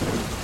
you